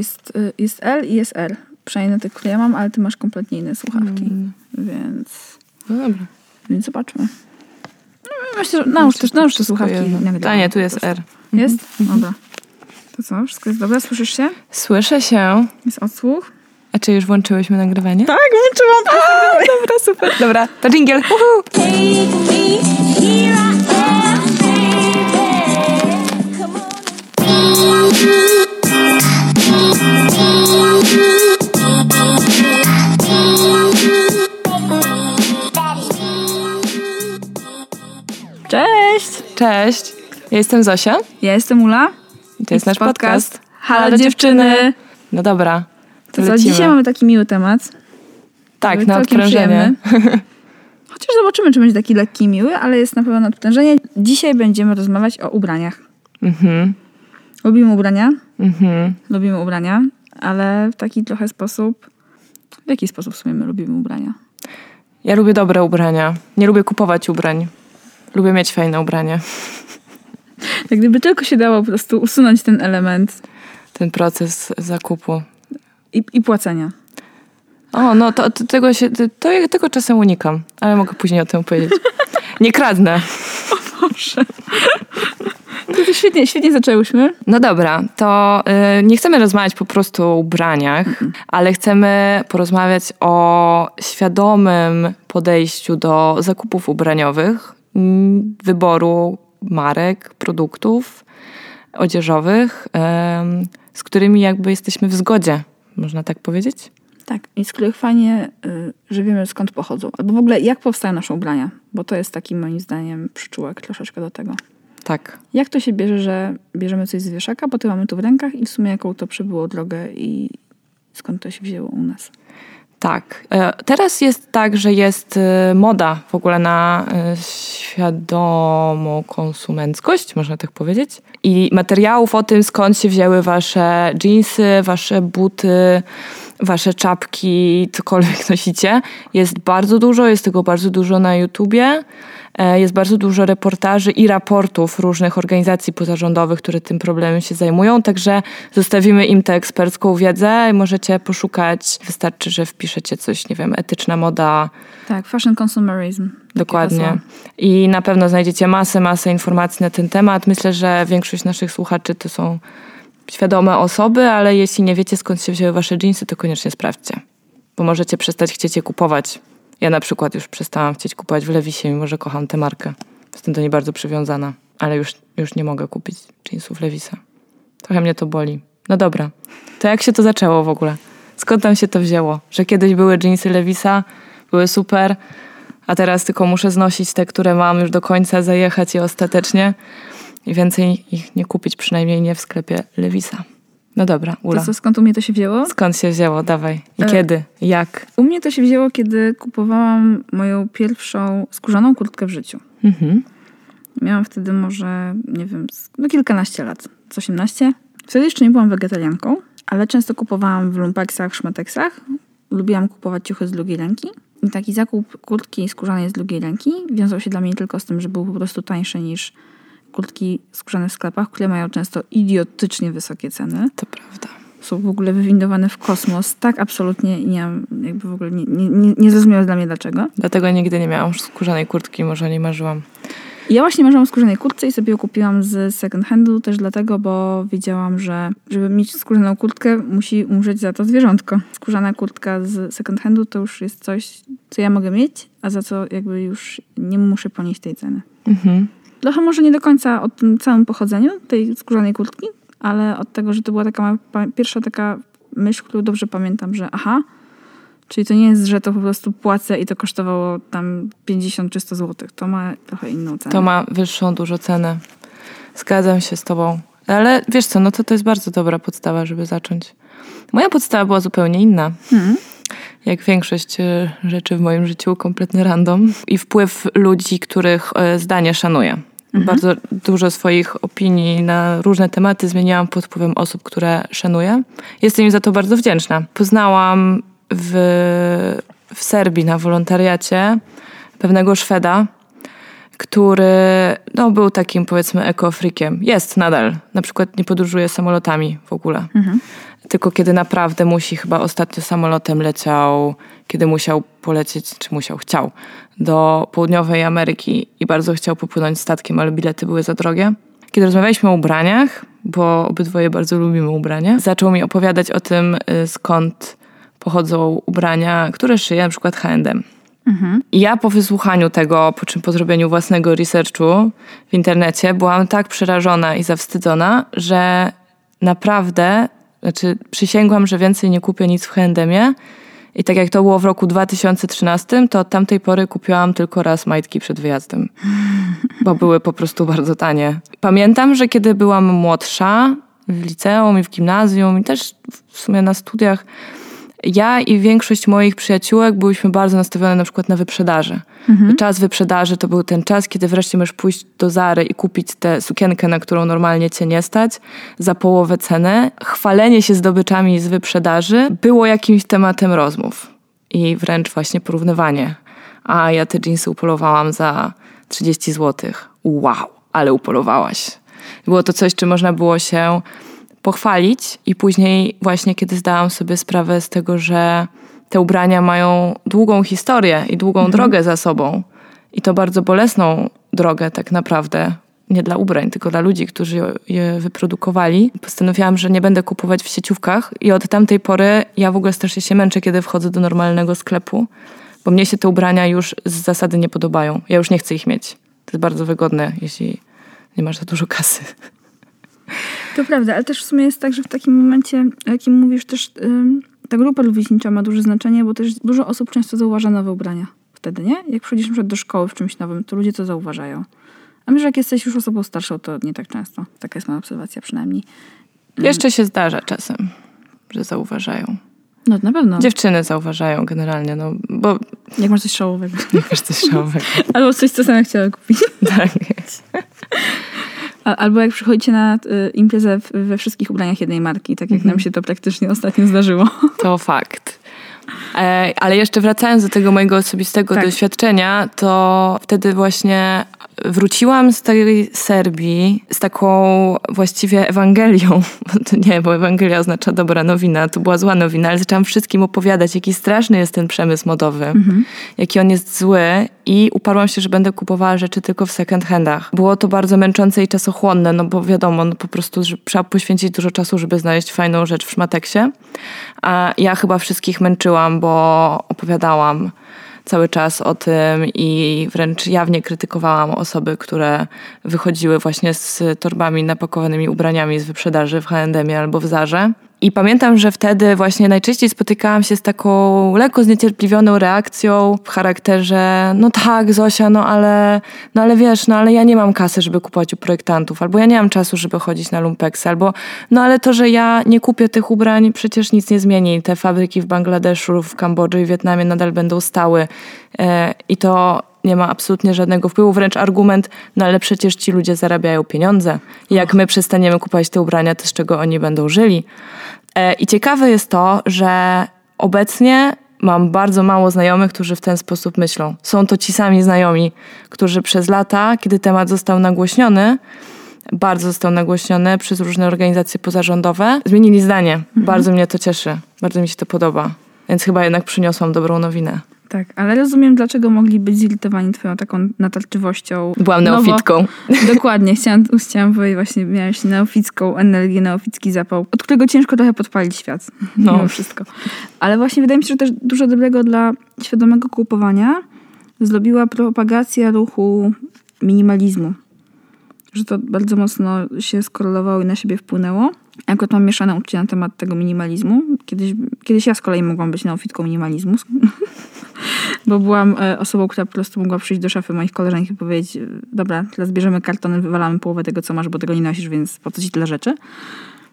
Jest, y, jest L i jest R. Przynajmniej na tych, które ja mam, ale ty masz kompletnie inne słuchawki. Mm. Więc, No dobra. więc zobaczmy. No, myślę, że nałóż też, nałóż te słuchawki. A nie, tu jest. R. Mhm. Jest? Dobra. To co? Wszystko jest dobre? Słyszysz się? Słyszę się. Jest odsłuch? A czy już włączyłyśmy nagrywanie? Tak, włączyłam to. Dobra, super. Dobra, to dżingiel. Uhu. Cześć! Ja jestem Zosia. Ja jestem Ula. I to jest nasz podcast. Halo, dziewczyny! No dobra. To co, lecimy. dzisiaj mamy taki miły temat. Tak, na odprężenie. Chociaż zobaczymy, czy będzie taki lekki, miły, ale jest na pewno nadprężenie. Dzisiaj będziemy rozmawiać o ubraniach. Mhm. Lubimy ubrania, Mhm. lubimy ubrania, ale w taki trochę sposób... W jaki sposób w sumie my lubimy ubrania? Ja lubię dobre ubrania. Nie lubię kupować ubrań. Lubię mieć fajne ubranie. Jak gdyby tylko się dało po prostu usunąć ten element Ten proces zakupu. i, i płacenia. O, no to, to tego się, to, to ja tego czasem unikam, ale mogę później o tym powiedzieć. Nie kradnę. Proszę. To, to świetnie, świetnie zaczęłyśmy. No dobra, to y, nie chcemy rozmawiać po prostu o ubraniach, ale chcemy porozmawiać o świadomym podejściu do zakupów ubraniowych, mm, wyboru marek, produktów odzieżowych, z którymi jakby jesteśmy w zgodzie, można tak powiedzieć? Tak, i z których fajnie, y, że wiemy skąd pochodzą. Albo w ogóle jak powstają nasze ubrania, bo to jest taki moim zdaniem przyczółek troszeczkę do tego. Tak. Jak to się bierze, że bierzemy coś z wieszaka, potem mamy to w rękach i w sumie jaką to przebyło drogę i skąd to się wzięło u nas. Tak. E, Teraz jest tak, że jest e, moda w ogóle na e, świadomą konsumenckość, można tak powiedzieć. I materiałów o tym, skąd się wzięły wasze jeansy, wasze buty, wasze czapki, cokolwiek nosicie. Jest bardzo dużo, jest tego bardzo dużo na YouTubie. E, Jest bardzo dużo reportaży i raportów różnych organizacji pozarządowych, które tym problemem się zajmują, także zostawimy im tę ekspercką wiedzę i możecie poszukać. Wystarczy, że wpiszecie coś, nie wiem, etyczna moda, Tak, fashion consumerism. Dokładnie. I na pewno znajdziecie masę, masę informacji na ten temat. Myślę, że większość naszych słuchaczy to są świadome osoby, ale jeśli nie wiecie, skąd się wzięły wasze jeansy, to koniecznie sprawdźcie, bo możecie przestać chcieć je kupować. Ja na przykład już przestałam chcieć kupować w Levisie, mimo że kocham tę markę. Jestem do niej bardzo przywiązana, ale już, już nie mogę kupić jeansów Levisa. Trochę mnie to boli. No dobra, to jak się to zaczęło w ogóle? Skąd tam się to wzięło? Że kiedyś były jeansy Levisa, były super, a teraz tylko muszę znosić te, które mam już do końca, zajechać je ostatecznie i więcej ich nie kupić, przynajmniej nie w sklepie Levisa. No dobra, Ula. To co, skąd u mnie to się wzięło? Skąd się wzięło? Dawaj. I E, kiedy? Jak? U mnie to się wzięło, kiedy kupowałam moją pierwszą skórzaną kurtkę w życiu. Mhm. Miałam wtedy może, nie wiem, no kilkanaście lat, z 18. Wtedy jeszcze nie byłam wegetarianką, ale często kupowałam w lumpeksach, szmeteksach. Lubiłam kupować ciuchy z drugiej ręki. I taki zakup kurtki skórzanej z drugiej ręki wiązał się dla mnie tylko z tym, że był po prostu tańszy niż kurtki skórzane w sklepach, które mają często idiotycznie wysokie ceny. To prawda. Są w ogóle wywindowane w kosmos. Tak absolutnie nie jakby w ogóle nie, nie, nie, nie zrozumiałe dla mnie dlaczego. Dlatego nigdy nie miałam skórzanej kurtki, może o niej marzyłam. Ja właśnie marzyłam o skórzanej kurtce i sobie ją kupiłam z second handu też dlatego, bo wiedziałam, że żeby mieć skórzaną kurtkę, musi umrzeć za to zwierzątko. Skórzana kurtka z second handu to już jest coś, co ja mogę mieć, a za co jakby już nie muszę ponieść tej ceny. Mhm. Trochę może nie do końca o tym całym pochodzeniu tej skórzanej kurtki, ale od tego, że to była taka pierwsza taka myśl, którą dobrze pamiętam, że aha, czyli to nie jest, że to po prostu płacę i to kosztowało tam 50 czy 100 zł. To ma trochę inną cenę. To ma wyższą dużo cenę. Zgadzam się z tobą. Ale wiesz co, no to to jest bardzo dobra podstawa, żeby zacząć. Moja podstawa była zupełnie inna. Mhm. Jak większość e, rzeczy w moim życiu, kompletny random. I wpływ ludzi, których e, zdanie szanuję. Bardzo dużo swoich opinii na różne tematy zmieniałam pod wpływem osób, które szanuję. Jestem im za to bardzo wdzięczna. Poznałam w, w Serbii na wolontariacie pewnego Szweda, który no, był takim powiedzmy ekofrikiem. Jest nadal. Na przykład nie podróżuje samolotami w ogóle. Tylko kiedy naprawdę musi, chyba ostatnio samolotem leciał, kiedy musiał polecieć, czy musiał, chciał, do południowej Ameryki i bardzo chciał popłynąć statkiem, ale bilety były za drogie. Kiedy rozmawialiśmy o ubraniach, bo obydwoje bardzo lubimy ubrania, zaczął mi opowiadać o tym, y, skąd pochodzą ubrania, które szyje na przykład H&M. I ja po wysłuchaniu tego, po czym po zrobieniu własnego researchu w internecie, byłam tak przerażona i zawstydzona, że naprawdę, znaczy przysięgłam, że więcej nie kupię nic w H&Mie. I tak jak to było w roku 2013, to od tamtej pory kupiłam tylko raz majtki przed wyjazdem, bo były po prostu bardzo tanie. Pamiętam, że kiedy byłam młodsza, w liceum i w gimnazjum i też w sumie na studiach, ja i większość moich przyjaciółek byliśmy bardzo nastawione na przykład na wyprzedaży. Czas wyprzedaży to był ten czas, kiedy wreszcie możesz pójść do Zary i kupić tę sukienkę, na którą normalnie cię nie stać, za połowę ceny. Chwalenie się zdobyczami z wyprzedaży było jakimś tematem rozmów i wręcz właśnie porównywanie. A ja te jeansy upolowałam za 30 zł. Wow, ale upolowałaś. Było to coś, czym można było się pochwalić i później właśnie kiedy zdałam sobie sprawę z tego, że te ubrania mają długą historię i długą drogę za sobą i to bardzo bolesną drogę tak naprawdę, nie dla ubrań, tylko dla ludzi, którzy je wyprodukowali. Postanowiłam, że nie będę kupować w sieciówkach i od tamtej pory ja w ogóle strasznie się męczę, kiedy wchodzę do normalnego sklepu, bo mnie się te ubrania już z zasady nie podobają. Ja już nie chcę ich mieć. To jest bardzo wygodne, jeśli nie masz za dużo kasy. To prawda, ale też w sumie jest tak, że w takim momencie, o jakim mówisz, też ta grupa rówieśnicza ma duże znaczenie, bo też dużo osób często zauważa nowe ubrania wtedy, nie? Jak przychodzisz przykład do szkoły w czymś nowym, to ludzie to zauważają. A myślę, że jak jesteś już osobą starszą, to nie tak często. Taka jest moja obserwacja przynajmniej. Jeszcze się zdarza czasem, że zauważają. No na pewno. Dziewczyny zauważają generalnie, no bo Jak masz coś szałowego. nie wiesz coś szałowego. Albo coś, co sama chciała kupić. tak Albo jak przychodzicie na y, imprezę we wszystkich ubraniach jednej marki, tak jak nam się to praktycznie ostatnio zdarzyło. To fakt. E, ale jeszcze wracając do tego mojego osobistego Tak. doświadczenia, to wtedy właśnie wróciłam z tej Serbii z taką właściwie Ewangelią. Nie, bo Ewangelia oznacza dobra nowina, to była zła nowina, ale zaczęłam wszystkim opowiadać, jaki straszny jest ten przemysł modowy, jaki on jest zły i uparłam się, że będę kupowała rzeczy tylko w second handach. Było to bardzo męczące i czasochłonne, no bo wiadomo, no po prostu że trzeba poświęcić dużo czasu, żeby znaleźć fajną rzecz w szmateksie. A ja chyba wszystkich męczyłam, bo opowiadałam cały czas o tym i wręcz jawnie krytykowałam osoby, które wychodziły właśnie z torbami napakowanymi ubraniami z wyprzedaży w H&M albo w Zarze. I pamiętam, że wtedy właśnie najczęściej spotykałam się z taką lekko zniecierpliwioną reakcją w charakterze no tak Zosia, no ale, no ale wiesz, no ale ja nie mam kasy, żeby kupować u projektantów, albo ja nie mam czasu, żeby chodzić na lumpeksy, albo no ale to, że ja nie kupię tych ubrań przecież nic nie zmieni. Te fabryki w Bangladeszu, w Kambodży i Wietnamie nadal będą stały e, i to nie ma absolutnie żadnego wpływu, wręcz argument, no ale przecież ci ludzie zarabiają pieniądze. Jak my przestaniemy kupować te ubrania, to z czego oni będą żyli? E, I ciekawe jest to, że obecnie mam bardzo mało znajomych, którzy w ten sposób myślą. Są to ci sami znajomi, którzy przez lata, kiedy temat został nagłośniony, bardzo został nagłośniony przez różne organizacje pozarządowe, zmienili zdanie. Bardzo mnie to cieszy, bardzo mi się to podoba. Więc chyba jednak przyniosłam dobrą nowinę. Tak, ale rozumiem, dlaczego mogli być zirytowani twoją taką natarczywością. Byłam nowo- neofitką. Dokładnie, chciałam, chciałam powiedzieć właśnie, miałeś neoficką energię, neoficki zapał, od którego ciężko trochę podpalić świat. No. No. wszystko. Ale właśnie wydaje mi się, że też dużo dobrego dla świadomego kupowania zrobiła propagacja ruchu minimalizmu. Że to bardzo mocno się skorelowało i na siebie wpłynęło. Ja Akurat mam mieszane uczucia na temat tego minimalizmu. Kiedyś, kiedyś ja z kolei mogłam być neofitką minimalizmu. Bo byłam e, osobą, która po prostu mogła przyjść do szafy moich koleżanek i powiedzieć e, dobra, teraz bierzemy kartony, wywalamy połowę tego, co masz, bo tego nie nosisz, więc po co ci tyle rzeczy.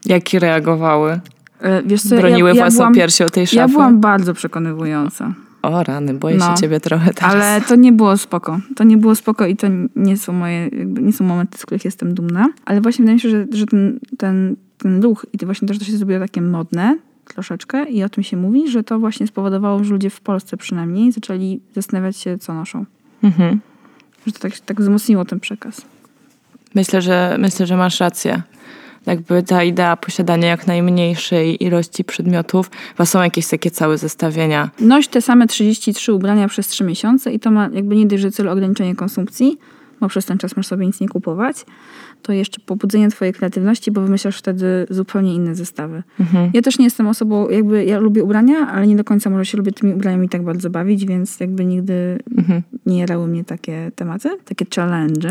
Jakie reagowały? E, Wiesz co, Broniły ja, ja własną byłam, piersi o tej szafy? Ja byłam bardzo przekonywująca. O rany, boję No. się ciebie trochę teraz. Ale to nie było spoko. To nie było spoko i to nie są moje, nie są momenty, z których jestem dumna. Ale właśnie wydaje mi się, że, że ten, ten, ten ruch i to właśnie to, że to się zrobiło takie modne troszeczkę i o tym się mówi, że to właśnie spowodowało, że ludzie w Polsce przynajmniej zaczęli zastanawiać się, co noszą. Mhm. Że to tak, tak wzmocniło ten przekaz. Myślę, że myślę, że masz rację. Jakby ta idea posiadania jak najmniejszej ilości przedmiotów, chyba są jakieś takie całe zestawienia. Noś te same 33 ubrania przez 3 miesiące i to ma jakby nie dość, że cel ograniczenie konsumpcji, bo przez ten czas masz sobie nic nie kupować, to jeszcze pobudzenie twojej kreatywności, bo wymyślasz wtedy zupełnie inne zestawy. Ja też nie jestem osobą, jakby ja lubię ubrania, ale nie do końca może się lubię tymi ubraniami tak bardzo bawić, więc jakby nigdy nie jarały mnie takie tematy, takie challenge.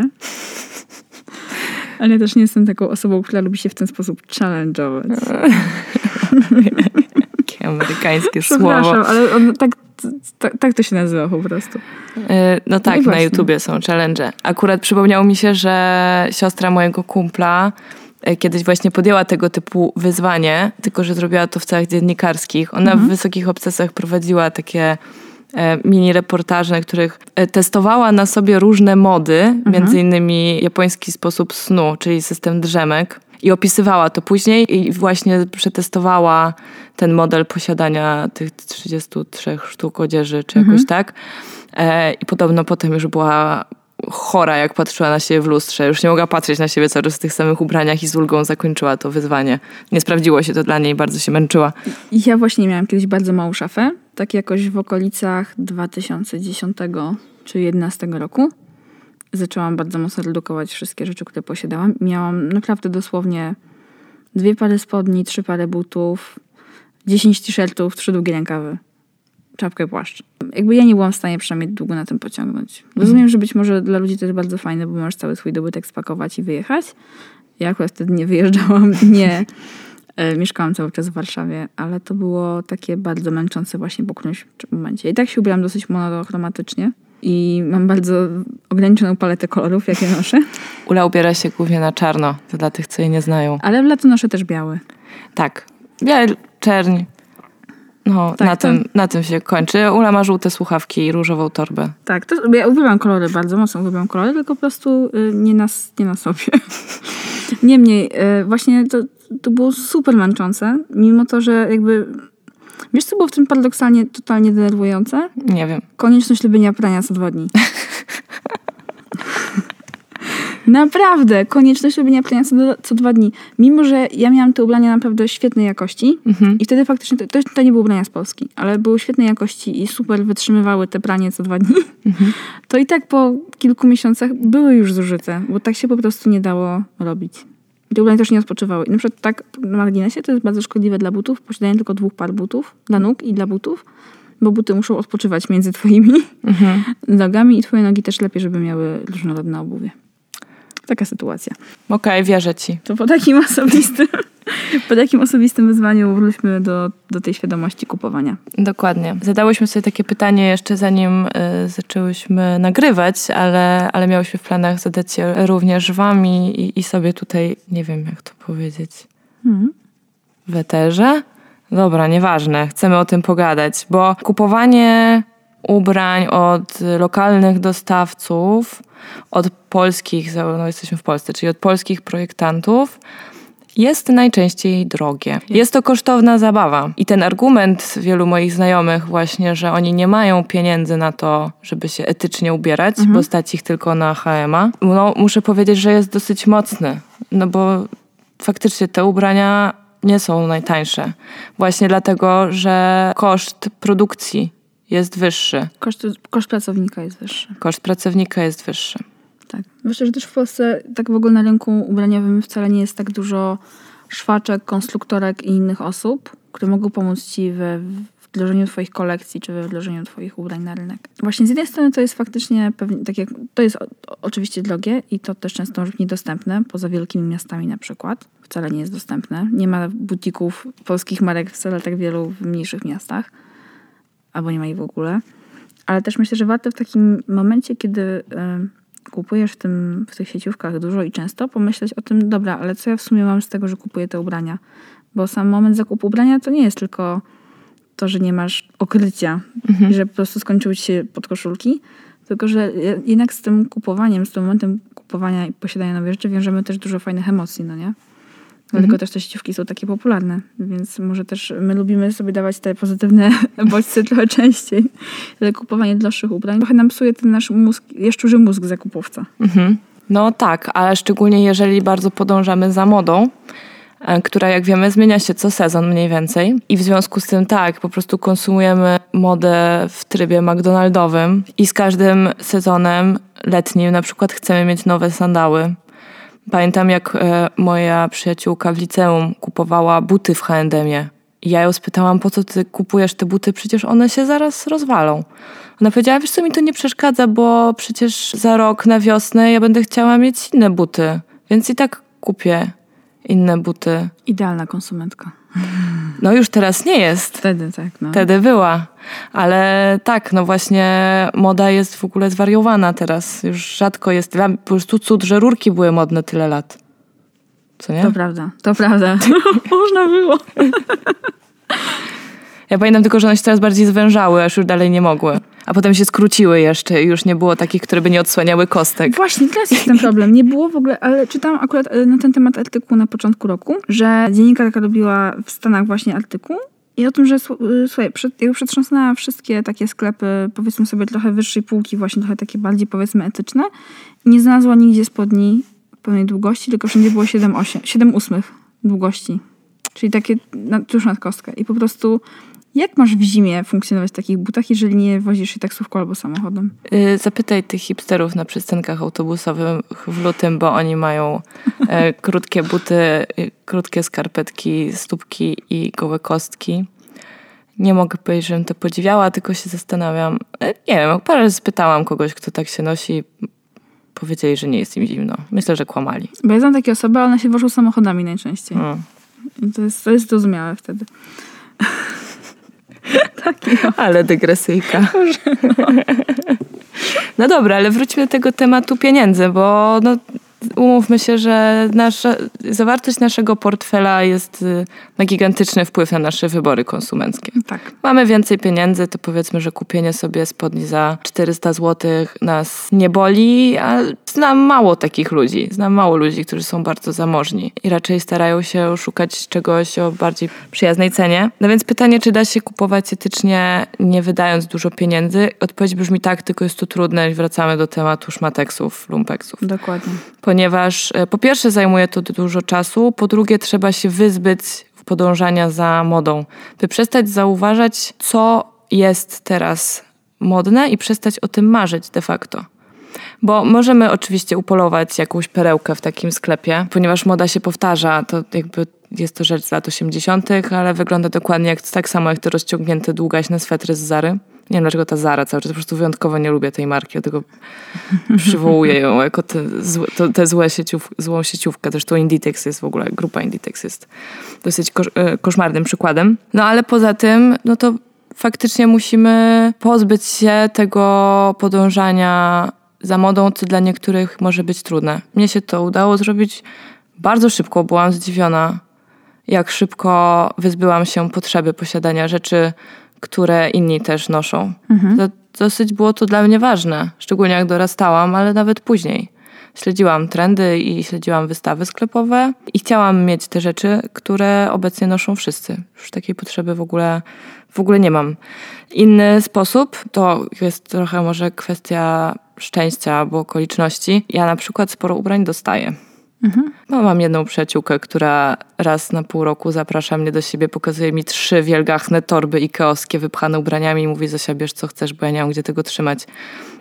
Ale ja też nie jestem taką osobą, która lubi się w ten sposób challenge'ować. Takie amerykańskie słowo. Przepraszam, ale on, tak, tak, tak to się nazywa po prostu. E, No tak, i na. YouTubie są challenge. Akurat przypomniało mi się, że siostra mojego kumpla e, kiedyś właśnie podjęła tego typu wyzwanie, tylko że zrobiła to w celach dziennikarskich. Ona w Wysokich Obcasach prowadziła takie e, mini reportaże, na których testowała na sobie różne mody, między innymi japoński sposób snu, czyli system drzemek. I opisywała to później i właśnie przetestowała ten model posiadania tych 33 sztuk odzieży, czy jakoś tak. E, I podobno potem już była chora, jak patrzyła na siebie w lustrze. Już nie mogła patrzeć na siebie cały czas w tych samych ubraniach i z ulgą zakończyła to wyzwanie. Nie sprawdziło się to dla niej, bardzo się męczyła. Ja właśnie miałam kiedyś bardzo małą szafę, tak jakoś w okolicach 2010 czy 2011 roku. Zaczęłam bardzo mocno redukować wszystkie rzeczy, które posiadałam. Miałam naprawdę dosłownie dwie pary spodni, trzy pary butów, 10 t-shirtów, trzy długie rękawy, czapkę płaszcz. Jakby ja nie byłam w stanie przynajmniej długo na tym pociągnąć. Rozumiem, że być może dla ludzi to jest bardzo fajne, bo możesz cały swój dobytek spakować i wyjechać. Ja akurat wtedy nie wyjeżdżałam, nie e, mieszkałam cały czas w Warszawie, ale to było takie bardzo męczące właśnie po którymś momencie. I tak się ubieram dosyć monochromatycznie i mam bardzo ograniczoną paletę kolorów, jakie noszę, Ula ubiera się głównie na czarno, to dla tych, co jej nie znają. ale w lato noszę też biały. Tak, biały, czerń. No, Tak, na, to- tym, na tym się kończy. Ula ma żółte słuchawki i różową torbę. Tak, to, ja uwielbiam kolory, bardzo mocno uwielbiam kolory, tylko po prostu y, nie na, nie na sobie. Niemniej, y, właśnie to, to było super męczące, mimo to, że jakby... Wiesz, co było w tym paradoksalnie totalnie denerwujące? Nie wiem. Konieczność lubienia prania co dwa dni. Naprawdę, konieczność robienia prania co, co dwa dni. Mimo, że ja miałam te ubrania naprawdę świetnej jakości i wtedy faktycznie, to, to, nie były ubrania z Polski, ale były świetnej jakości i super wytrzymywały te pranie co dwa dni, to i tak po kilku miesiącach były już zużyte, bo tak się po prostu nie dało robić. I te ubrania też nie odpoczywały. I na przykład tak na marginesie to jest bardzo szkodliwe dla butów, posiadanie tylko dwóch par butów, dla nóg i dla butów, bo buty muszą odpoczywać między twoimi nogami i twoje nogi też lepiej, żeby miały różnorodne obuwie. Taka sytuacja. Okej, wierzę ci. To po takim osobistym, po takim osobistym wyzwaniu wróćmy do, do tej świadomości kupowania. Dokładnie. Zadałyśmy sobie takie pytanie jeszcze zanim y, zaczęłyśmy nagrywać, ale, ale miałyśmy w planach zadać je również wam i, i- sobie tutaj, nie wiem jak to powiedzieć, w eterze? Dobra, nieważne. Chcemy o tym pogadać, bo kupowanie ubrań od lokalnych dostawców, od polskich, no jesteśmy w Polsce, czyli od polskich projektantów, jest najczęściej drogie. Jest to kosztowna zabawa. I ten argument wielu moich znajomych właśnie, że oni nie mają pieniędzy na to, żeby się etycznie ubierać, bo stać ich tylko na H&M-a, no muszę powiedzieć, że jest dosyć mocny. No bo faktycznie te ubrania nie są najtańsze. Właśnie dlatego, że koszt produkcji jest wyższy. Koszt, koszt pracownika jest wyższy. Koszt pracownika jest wyższy. Tak. Myślę, że też w Polsce tak w ogóle na rynku ubraniowym wcale nie jest tak dużo szwaczek, konstruktorek i innych osób, które mogą pomóc ci we wdrożeniu twoich kolekcji, czy we wdrożeniu twoich ubrań na rynek. Właśnie z jednej strony to jest faktycznie pewnie, tak jak, to jest o, oczywiście drogie i to też często może być niedostępne, poza wielkimi miastami na przykład. Wcale nie jest dostępne. Nie ma butików polskich marek wcale tak wielu w mniejszych miastach, albo nie ma ich w ogóle. Ale też myślę, że warto w takim momencie, kiedy y, kupujesz w, tym, w tych sieciówkach dużo i często, pomyśleć o tym, dobra, ale co ja w sumie mam z tego, że kupuję te ubrania? Bo sam moment zakupu ubrania to nie jest tylko to, że nie masz okrycia i że po prostu skończyły ci się podkoszulki, tylko że je- jednak z tym kupowaniem, z tym momentem kupowania i posiadania nowych rzeczy wiążemy też dużo fajnych emocji, no nie? Dlatego też te sieciówki są takie popularne, więc może też my lubimy sobie dawać te pozytywne bodźce trochę częściej. Ale kupowanie droższych ubrań trochę nam psuje ten nasz mózg, jaszczurzy mózg zakupowca. Mhm. No tak, ale szczególnie jeżeli bardzo podążamy za modą, e, która jak wiemy zmienia się co sezon mniej więcej i w związku z tym tak, po prostu konsumujemy modę w trybie McDonaldowym i z każdym sezonem letnim na przykład chcemy mieć nowe sandały. Pamiętam jak e, moja przyjaciółka w liceum kupowała buty w. I ja ją spytałam, po co ty kupujesz te buty, przecież one się zaraz rozwalą. Ona powiedziała, wiesz co, mi to nie przeszkadza, bo przecież za rok na wiosnę ja będę chciała mieć inne buty, więc i tak kupię inne buty. Idealna konsumentka. No już teraz nie jest. Wtedy tak, no. Wtedy była. Ale tak, no właśnie moda jest w ogóle zwariowana teraz. Już rzadko jest. Dla po prostu cud, że rurki były modne tyle lat. Co nie? To prawda, to prawda. Można było. Ja pamiętam tylko, że one się teraz bardziej zwężały, aż już dalej nie mogły. A potem się skróciły jeszcze i już nie było takich, które by nie odsłaniały kostek. Właśnie, teraz jest ten problem. Nie było w ogóle, ale czytałam akurat e, na ten temat artykuł na początku roku, że dziennikarka robiła w Stanach właśnie artykuł i o tym, że y, słuchaj, przed, jakby przetrząsnęła wszystkie takie sklepy, powiedzmy sobie trochę wyższej półki, właśnie trochę takie bardziej powiedzmy etyczne nie znalazła nigdzie spodni pełnej długości, tylko wszędzie było 7, 8, 7 ósmych długości. Czyli takie na, tuż nad kostkę. I po prostu jak masz w zimie funkcjonować w takich butach, jeżeli nie wozisz się taksówką albo samochodem? Y, Zapytaj tych hipsterów na przystankach autobusowych w lutym, bo oni mają e, krótkie buty, y, krótkie skarpetki, stópki i gołe kostki. Nie mogę powiedzieć, żebym to podziwiała, tylko się zastanawiam. E, Nie wiem, parę razy spytałam kogoś, kto tak się nosi. Powiedzieli, że nie jest im zimno. Myślę, że kłamali. Bo ja znam takie osoby, ale one się wożą samochodami najczęściej. Mm. To jest, to jest zrozumiałe wtedy. Taki, no. Ale dygresyjka. No dobra, ale wróćmy do tego tematu pieniędzy, bo no, umówmy się, że nasza, zawartość naszego portfela jest, y, ma gigantyczny wpływ na nasze wybory konsumenckie. Tak. Mamy więcej pieniędzy, to powiedzmy, że kupienie sobie spodni za 400 zł nas nie boli, a znam mało takich ludzi. Znam mało ludzi, którzy są bardzo zamożni i raczej starają się szukać czegoś o bardziej przyjaznej cenie. No więc pytanie, czy da się kupować etycznie, nie wydając dużo pieniędzy? Odpowiedź brzmi tak, tylko jest to trudne i wracamy do tematu szmateksów, lumpeksów Dokładnie. Ponieważ e, po pierwsze zajmuje to dużo czasu, po drugie trzeba się wyzbyć podążania za modą, by przestać zauważać, co jest teraz modne i przestać o tym marzyć de facto. Bo możemy oczywiście upolować jakąś perełkę w takim sklepie, ponieważ moda się powtarza, to jakby jest to rzecz z lat 80., ale wygląda dokładnie jak, tak samo jak te rozciągnięte długaśne swetry z Zary. Nie wiem dlaczego ta Zara cały czas, po prostu wyjątkowo nie lubię tej marki, dlatego przywołuję ją jako tę to, tę złe sieciów, złą sieciówkę. Zresztą Inditex jest w ogóle, grupa Inditex jest dosyć kosz, e, koszmarnym przykładem. No ale poza tym, no to faktycznie musimy pozbyć się tego podążania za modą, co dla niektórych może być trudne. Mnie się to udało zrobić bardzo szybko, byłam zdziwiona, jak szybko wyzbyłam się potrzeby posiadania rzeczy, które inni też noszą. To, dosyć było to dla mnie ważne, szczególnie jak dorastałam, ale nawet później. Śledziłam trendy i śledziłam wystawy sklepowe i chciałam mieć te rzeczy, które obecnie noszą wszyscy. Już takiej potrzeby w ogóle, w ogóle nie mam. Inny sposób to jest trochę może kwestia szczęścia albo okoliczności. Ja na przykład sporo ubrań dostaję. No, mam jedną przyjaciółkę, która raz na pół roku zaprasza mnie do siebie, pokazuje mi trzy wielgachne torby ikeowskie wypchane ubraniami i mówi Zosia, bierz co chcesz, bo ja nie mam gdzie tego trzymać.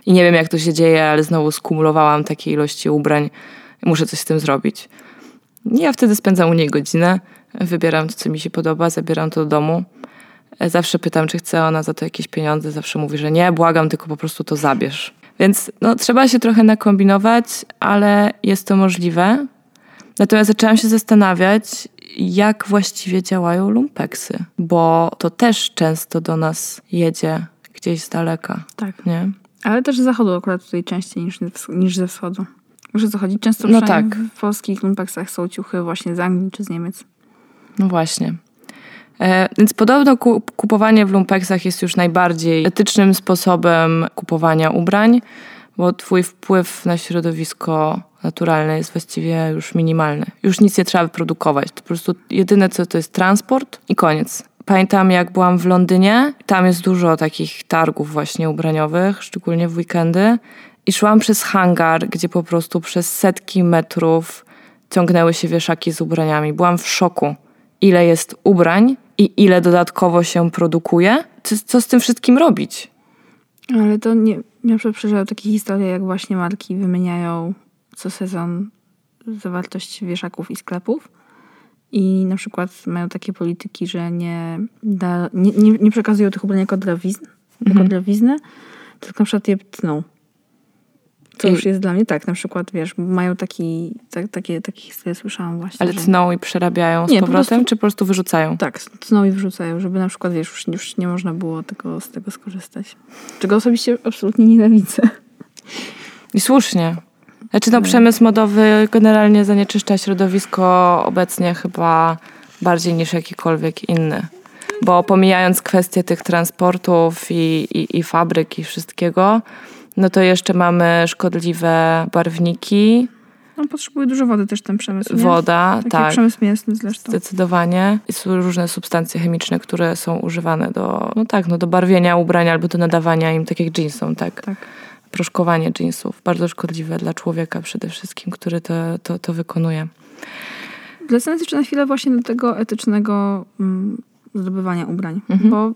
I nie wiem jak to się dzieje, ale znowu skumulowałam takiej ilości ubrań. Muszę coś z tym zrobić. I Ja wtedy spędzam u niej godzinę, wybieram to, co mi się podoba, zabieram to do domu. E, Zawsze pytam, czy chce ona za to jakieś pieniądze. Zawsze mówi, że nie, błagam, tylko po prostu to zabierz. Więc no, trzeba się trochę nakombinować, ale jest to możliwe. Natomiast zaczęłam się zastanawiać, jak właściwie działają lumpeksy, bo to też często do nas jedzie gdzieś z daleka, Tak. nie? Ale też z zachodu akurat tutaj częściej niż, niż ze wschodu. Wiesz o co chodzi? Często No tak. w polskich lumpeksach są ciuchy właśnie z Anglii czy z Niemiec. No właśnie. E, więc podobno ku, kupowanie w lumpeksach jest już najbardziej etycznym sposobem kupowania ubrań, bo twój wpływ na środowisko naturalne jest właściwie już minimalny. Już nic nie trzeba wyprodukować. To po prostu jedyne co to jest transport i koniec. Pamiętam jak byłam w Londynie, tam jest dużo takich targów właśnie ubraniowych, szczególnie w weekendy i szłam przez hangar, gdzie po prostu przez setki metrów ciągnęły się wieszaki z ubraniami. Byłam w szoku, ile jest ubrań i ile dodatkowo się produkuje. Co, co z tym wszystkim robić? Ale to nie... Ja przeżyłam takie historie, jak właśnie marki wymieniają co sezon zawartość wieszaków i sklepów. I na przykład mają takie polityki, że nie, da, nie, nie, nie przekazują tych ubrań jako, drawizn, jako drewizny, tylko na przykład je tną. To I- już jest dla mnie tak. Na przykład, wiesz, mają taki, tak, takie, takie historie słyszałam właśnie. Ale że, tną i przerabiają z Nie, po powrotem, prostu- czy po prostu wyrzucają? Tak, tną i wrzucają, żeby na przykład, wiesz, już, już nie można było tego, z tego skorzystać. Czego osobiście absolutnie nienawidzę. I słusznie. Znaczy no, przemysł modowy generalnie zanieczyszcza środowisko obecnie chyba bardziej niż jakikolwiek inny. Bo pomijając kwestie tych transportów i, i, i fabryk i wszystkiego, no to jeszcze mamy szkodliwe barwniki, On potrzebuje dużo wody też ten przemysł. woda, Taki tak. przemysł mięsny zresztą. Zdecydowanie. I Są różne substancje chemiczne, które są używane do, no tak, no do barwienia ubrań albo do nadawania im, tak jak jeansom, tak. Tak. Proszkowanie jeansów. Bardzo szkodliwe dla człowieka przede wszystkim, który to, to, to wykonuje. Wracając jeszcze na chwilę właśnie do tego etycznego mm, zdobywania ubrań. Mhm. Bo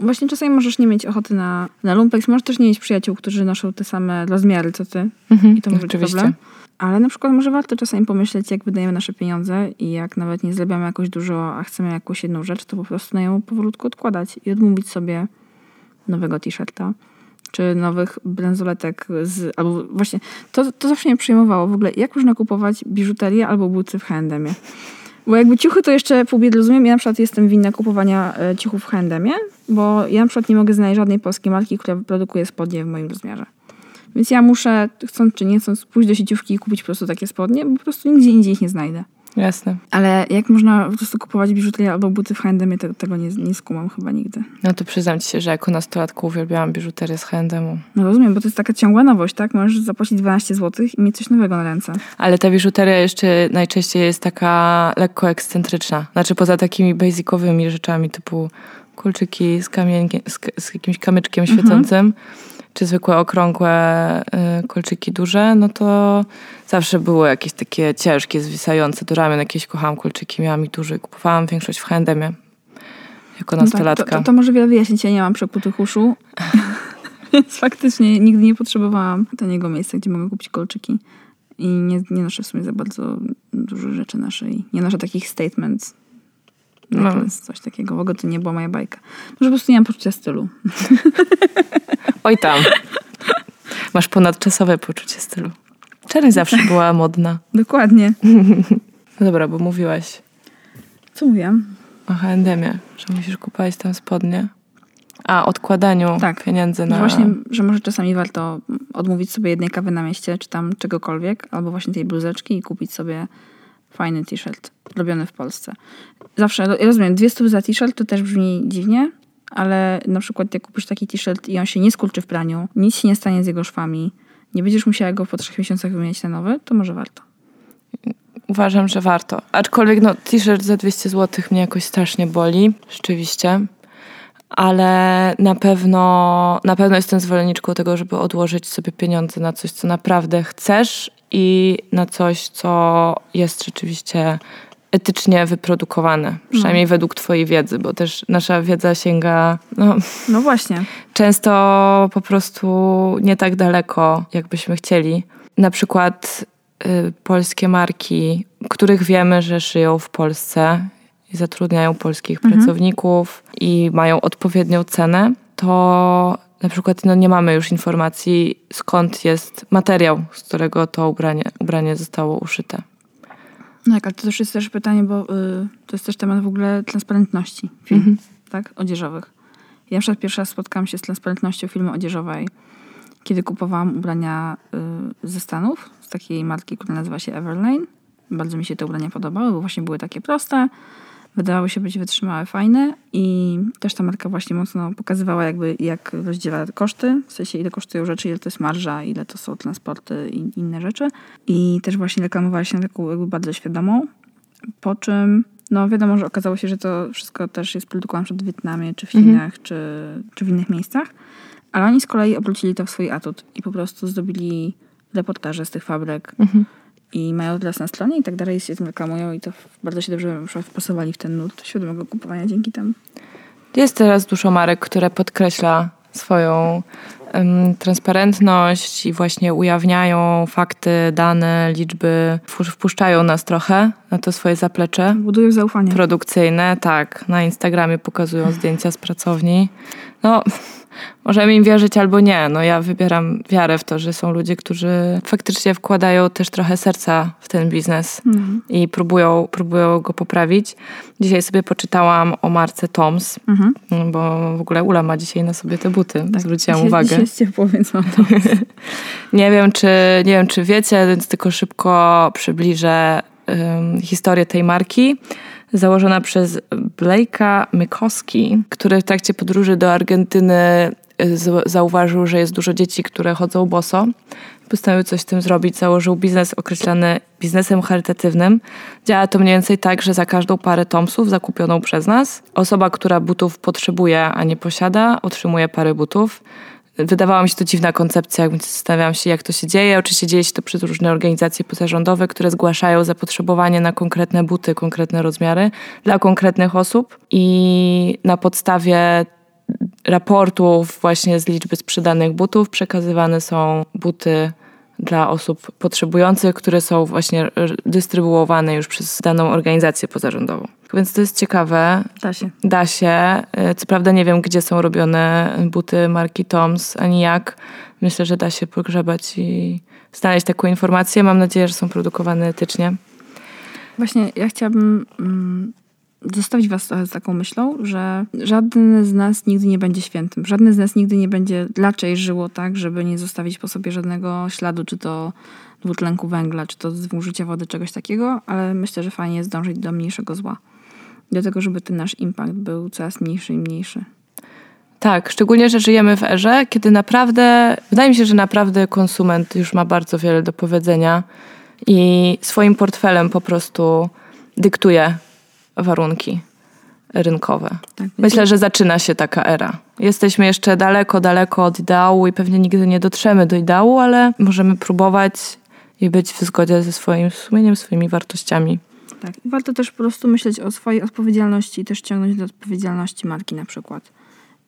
właśnie czasami możesz nie mieć ochoty na, na lumpeks, możesz też nie mieć przyjaciół, którzy noszą te same rozmiary co ty. I to może być Oczywiście. problem. Ale na przykład może warto czasami pomyśleć, jak wydajemy nasze pieniądze i jak nawet nie zarabiamy jakoś dużo, a chcemy jakąś jedną rzecz, to po prostu na ją powolutku odkładać i odmówić sobie nowego t-shirta czy nowych bransoletek z, albo właśnie, to, to zawsze mnie przejmowało w ogóle, jak można kupować biżuterię albo buty w H&M-ie. Bo jakby ciuchy to jeszcze pół biedy rozumiem, ja na przykład jestem winna kupowania e, ciuchów w H&M-ie, bo ja na przykład nie mogę znaleźć żadnej polskiej marki, która produkuje spodnie w moim rozmiarze. Więc ja muszę, chcąc czy nie chcąc, pójść do sieciówki i kupić po prostu takie spodnie, bo po prostu nigdzie indziej ich nie znajdę. Jasne. Ale jak można po prostu kupować biżuterię albo buty w H&M-ie, te, tego nie, nie skumam chyba nigdy. No to przyznam ci się, że jako nastolatku uwielbiałam biżuterię z H&M-u. No rozumiem, bo to jest taka ciągła nowość, tak? Możesz zapłacić 12 zł i mieć coś nowego na ręce. Ale ta biżuteria jeszcze najczęściej jest taka lekko ekscentryczna. Znaczy poza takimi basicowymi rzeczami typu kulczyki z, kamienkiem, z, z jakimś kamyczkiem świecącym, czy zwykłe okrągłe y, kolczyki duże, no to zawsze były jakieś takie ciężkie, zwisające do ramion. Jakieś kochałam kolczyki, miałam ich duże. Kupowałam większość w H&M-ie jako No tak, nastolatka. to, to, to może wiele wyjaśnić, ja nie mam przekutych uszu. Więc faktycznie nigdy nie potrzebowałam taniego miejsca, gdzie mogę kupić kolczyki. I nie, nie noszę w sumie za bardzo dużo rzeczy naszej. Nie noszę takich statements. No. Necklace, coś takiego. W ogóle to nie była moja bajka. Może po prostu nie mam poczucia stylu. Oj tam. Masz ponadczasowe poczucie stylu. Czerń zawsze była modna. Dokładnie. No dobra, bo mówiłaś Co mówiłam? o H&M-ie, że musisz kupować tam spodnie. A, odkładaniu Tak. pieniędzy Że na... właśnie, że może czasami warto odmówić sobie jednej kawy na mieście, czy tam czegokolwiek, albo właśnie tej bluzeczki i kupić sobie fajny t-shirt robiony w Polsce. Zawsze, ja rozumiem, 200 za t-shirt to też brzmi dziwnie, ale na przykład jak kupisz taki t-shirt i on się nie skurczy w praniu, nic się nie stanie z jego szwami, nie będziesz musiała go po trzech miesiącach wymieniać na nowy, to może warto. Uważam, że warto. Aczkolwiek no, t-shirt za 200 zł mnie jakoś strasznie boli, rzeczywiście. Ale na pewno, na pewno jestem zwolenniczką tego, żeby odłożyć sobie pieniądze na coś, co naprawdę chcesz i na coś, co jest rzeczywiście etycznie wyprodukowane. Przynajmniej według twojej wiedzy, bo też nasza wiedza sięga no, No właśnie. często po prostu nie tak daleko, jakbyśmy chcieli. Na przykład y, polskie marki, których wiemy, że szyją w Polsce i zatrudniają polskich pracowników i mają odpowiednią cenę, to na przykład no, nie mamy już informacji, skąd jest materiał, z którego to ubranie, ubranie zostało uszyte. No tak, ale to też jest też pytanie, bo y, to jest też temat w ogóle transparentności filmów, tak, odzieżowych. Ja na przykład pierwszy raz spotkałam się z transparentnością filmu odzieżowej, kiedy kupowałam ubrania y, ze Stanów, z takiej marki, która nazywa się Everlane. Bardzo mi się te ubrania podobały, bo właśnie były takie proste, wydawały się być wytrzymałe, fajne i też ta marka właśnie mocno pokazywała jakby jak rozdziela koszty, w sensie ile kosztują rzeczy, ile to jest marża, ile to są transporty i inne rzeczy. I też właśnie reklamowała się taką jakby bardzo świadomą, po czym no wiadomo, że okazało się, że to wszystko też jest produkowane przed w Wietnamie, czy w Chinach, czy, czy w innych miejscach. Ale oni z kolei obrócili to w swój atut i po prostu zrobili reportaże z tych fabryk i mają teraz na stronie i tak dalej się tym reklamują i to bardzo się dobrze wpasowali w ten nurt świadomego kupowania dzięki temu. Jest teraz dużo marek, które podkreśla swoją em, transparentność i właśnie ujawniają fakty, dane, liczby, wpusz- wpuszczają nas trochę na to swoje zaplecze Budują zaufanie. produkcyjne. Tak, na Instagramie pokazują zdjęcia z pracowni. No, możemy im wierzyć albo nie. No ja wybieram wiarę w to, że są ludzie, którzy faktycznie wkładają też trochę serca w ten biznes Mhm. i próbują, próbują go poprawić. Dzisiaj sobie poczytałam o marce Toms, Mhm. bo w ogóle Ula ma dzisiaj na sobie te buty. Zwróciłam Dzisiaj- uwagę. Dzisiaj jest ciepło, więc mam to. Nie wiem, czy, nie wiem, czy wiecie, więc tylko szybko przybliżę historię tej marki. Założona przez Blake'a Mykoski, który w trakcie podróży do Argentyny y, zauważył, że jest dużo dzieci, które chodzą boso. Postanowił coś z tym zrobić. Założył biznes określany biznesem charytatywnym. Działa to mniej więcej tak, że za każdą parę tomsów zakupioną przez nas, osoba, która butów potrzebuje, a nie posiada, otrzymuje parę butów. Wydawała mi się to dziwna koncepcja, jak zastanawiałam się, jak to się dzieje. Oczywiście dzieje się to przez różne organizacje pozarządowe, które zgłaszają zapotrzebowanie na konkretne buty, konkretne rozmiary dla konkretnych osób i na podstawie raportów właśnie z liczby sprzedanych butów przekazywane są buty dla osób potrzebujących, które są właśnie dystrybuowane już przez daną organizację pozarządową. Więc to jest ciekawe. Da się. Da się. Y, Co prawda nie wiem, gdzie są robione buty marki Toms, ani jak. Myślę, że da się pogrzebać i znaleźć taką informację. Mam nadzieję, że są produkowane etycznie. Właśnie ja chciałabym mm, zostawić was trochę z taką myślą, że żaden z nas nigdy nie będzie świętym. Żadne z nas nigdy nie będzie raczej żyło tak, żeby nie zostawić po sobie żadnego śladu, czy to dwutlenku węgla, czy to zużycia wody, czegoś takiego, ale myślę, że fajnie jest dążyć do mniejszego zła. Do tego, żeby ten nasz impact był coraz mniejszy i mniejszy. Tak, szczególnie, że żyjemy w erze, kiedy naprawdę, wydaje mi się, że naprawdę konsument już ma bardzo wiele do powiedzenia i swoim portfelem po prostu dyktuje warunki rynkowe. Tak. Myślę, że zaczyna się taka era. Jesteśmy jeszcze daleko, daleko od ideału i pewnie nigdy nie dotrzemy do ideału, ale możemy próbować i być w zgodzie ze swoim sumieniem, swoimi wartościami. Tak. I warto też po prostu myśleć o swojej odpowiedzialności i też ciągnąć do odpowiedzialności marki na przykład.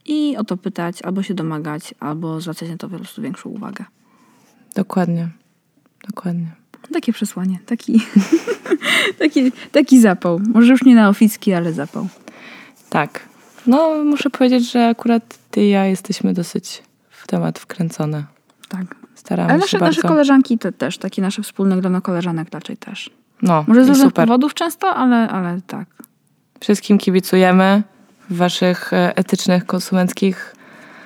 I o to pytać, albo się domagać, albo zwracać na to po prostu większą uwagę. Dokładnie. Dokładnie. Takie przesłanie, taki, taki, taki zapał. Może już nie na oficki, ale zapał. Tak. No, muszę powiedzieć, że akurat ty i ja jesteśmy dosyć w temat wkręcone. Tak. Staramy Ale się nasze, bardzo. nasze koleżanki te też, takie nasze wspólne grono koleżanek raczej też. No, Może z różnych super. powodów często, ale, ale tak. Wszystkim kibicujemy w waszych e, etycznych, konsumenckich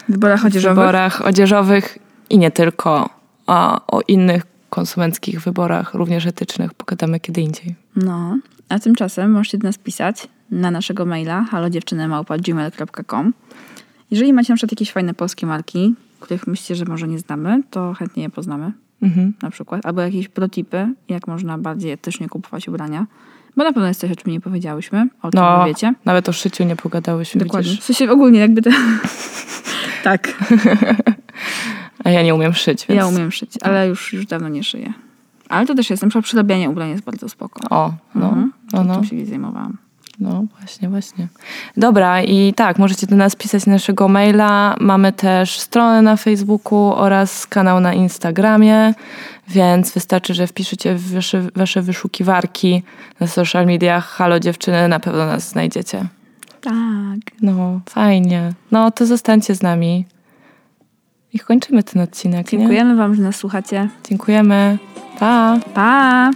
wyborach odzieżowych. wyborach odzieżowych i nie tylko, a o innych konsumenckich wyborach, również etycznych, pogadamy kiedy indziej. No, a tymczasem możecie do nas pisać na naszego maila halodziewczynymałpa.gmail.com Jeżeli macie na przykład jakieś fajne polskie marki, których myślicie, że może nie znamy, to chętnie je poznamy Mhm. na przykład. Albo jakieś protipy, jak można bardziej etycznie kupować ubrania. Bo na pewno jest coś, o czym nie powiedziałyśmy, o czym No, wiecie. nawet o szyciu nie pogadałyśmy, Dokładnie. widzisz. W sensie ogólnie jakby te... tak, A ja nie umiem szyć, więc... ja umiem szyć, ale już, już dawno nie szyję. Ale to też jest, na przykład przerabianie ubrań jest bardzo spoko. O, no, Mhm. no, no. Tym się zajmowałam. No właśnie, właśnie. Dobra, i tak, możecie do nas pisać na naszego maila. Mamy też stronę na Facebooku oraz kanał na Instagramie, więc wystarczy, że wpiszecie w wasze, wasze wyszukiwarki na social mediach Halo Dziewczyny, na pewno nas znajdziecie. Tak. No, fajnie. No, to zostańcie z nami. I kończymy ten odcinek. Dziękujemy nie? Wam, że nas słuchacie. Dziękujemy. Pa! Pa!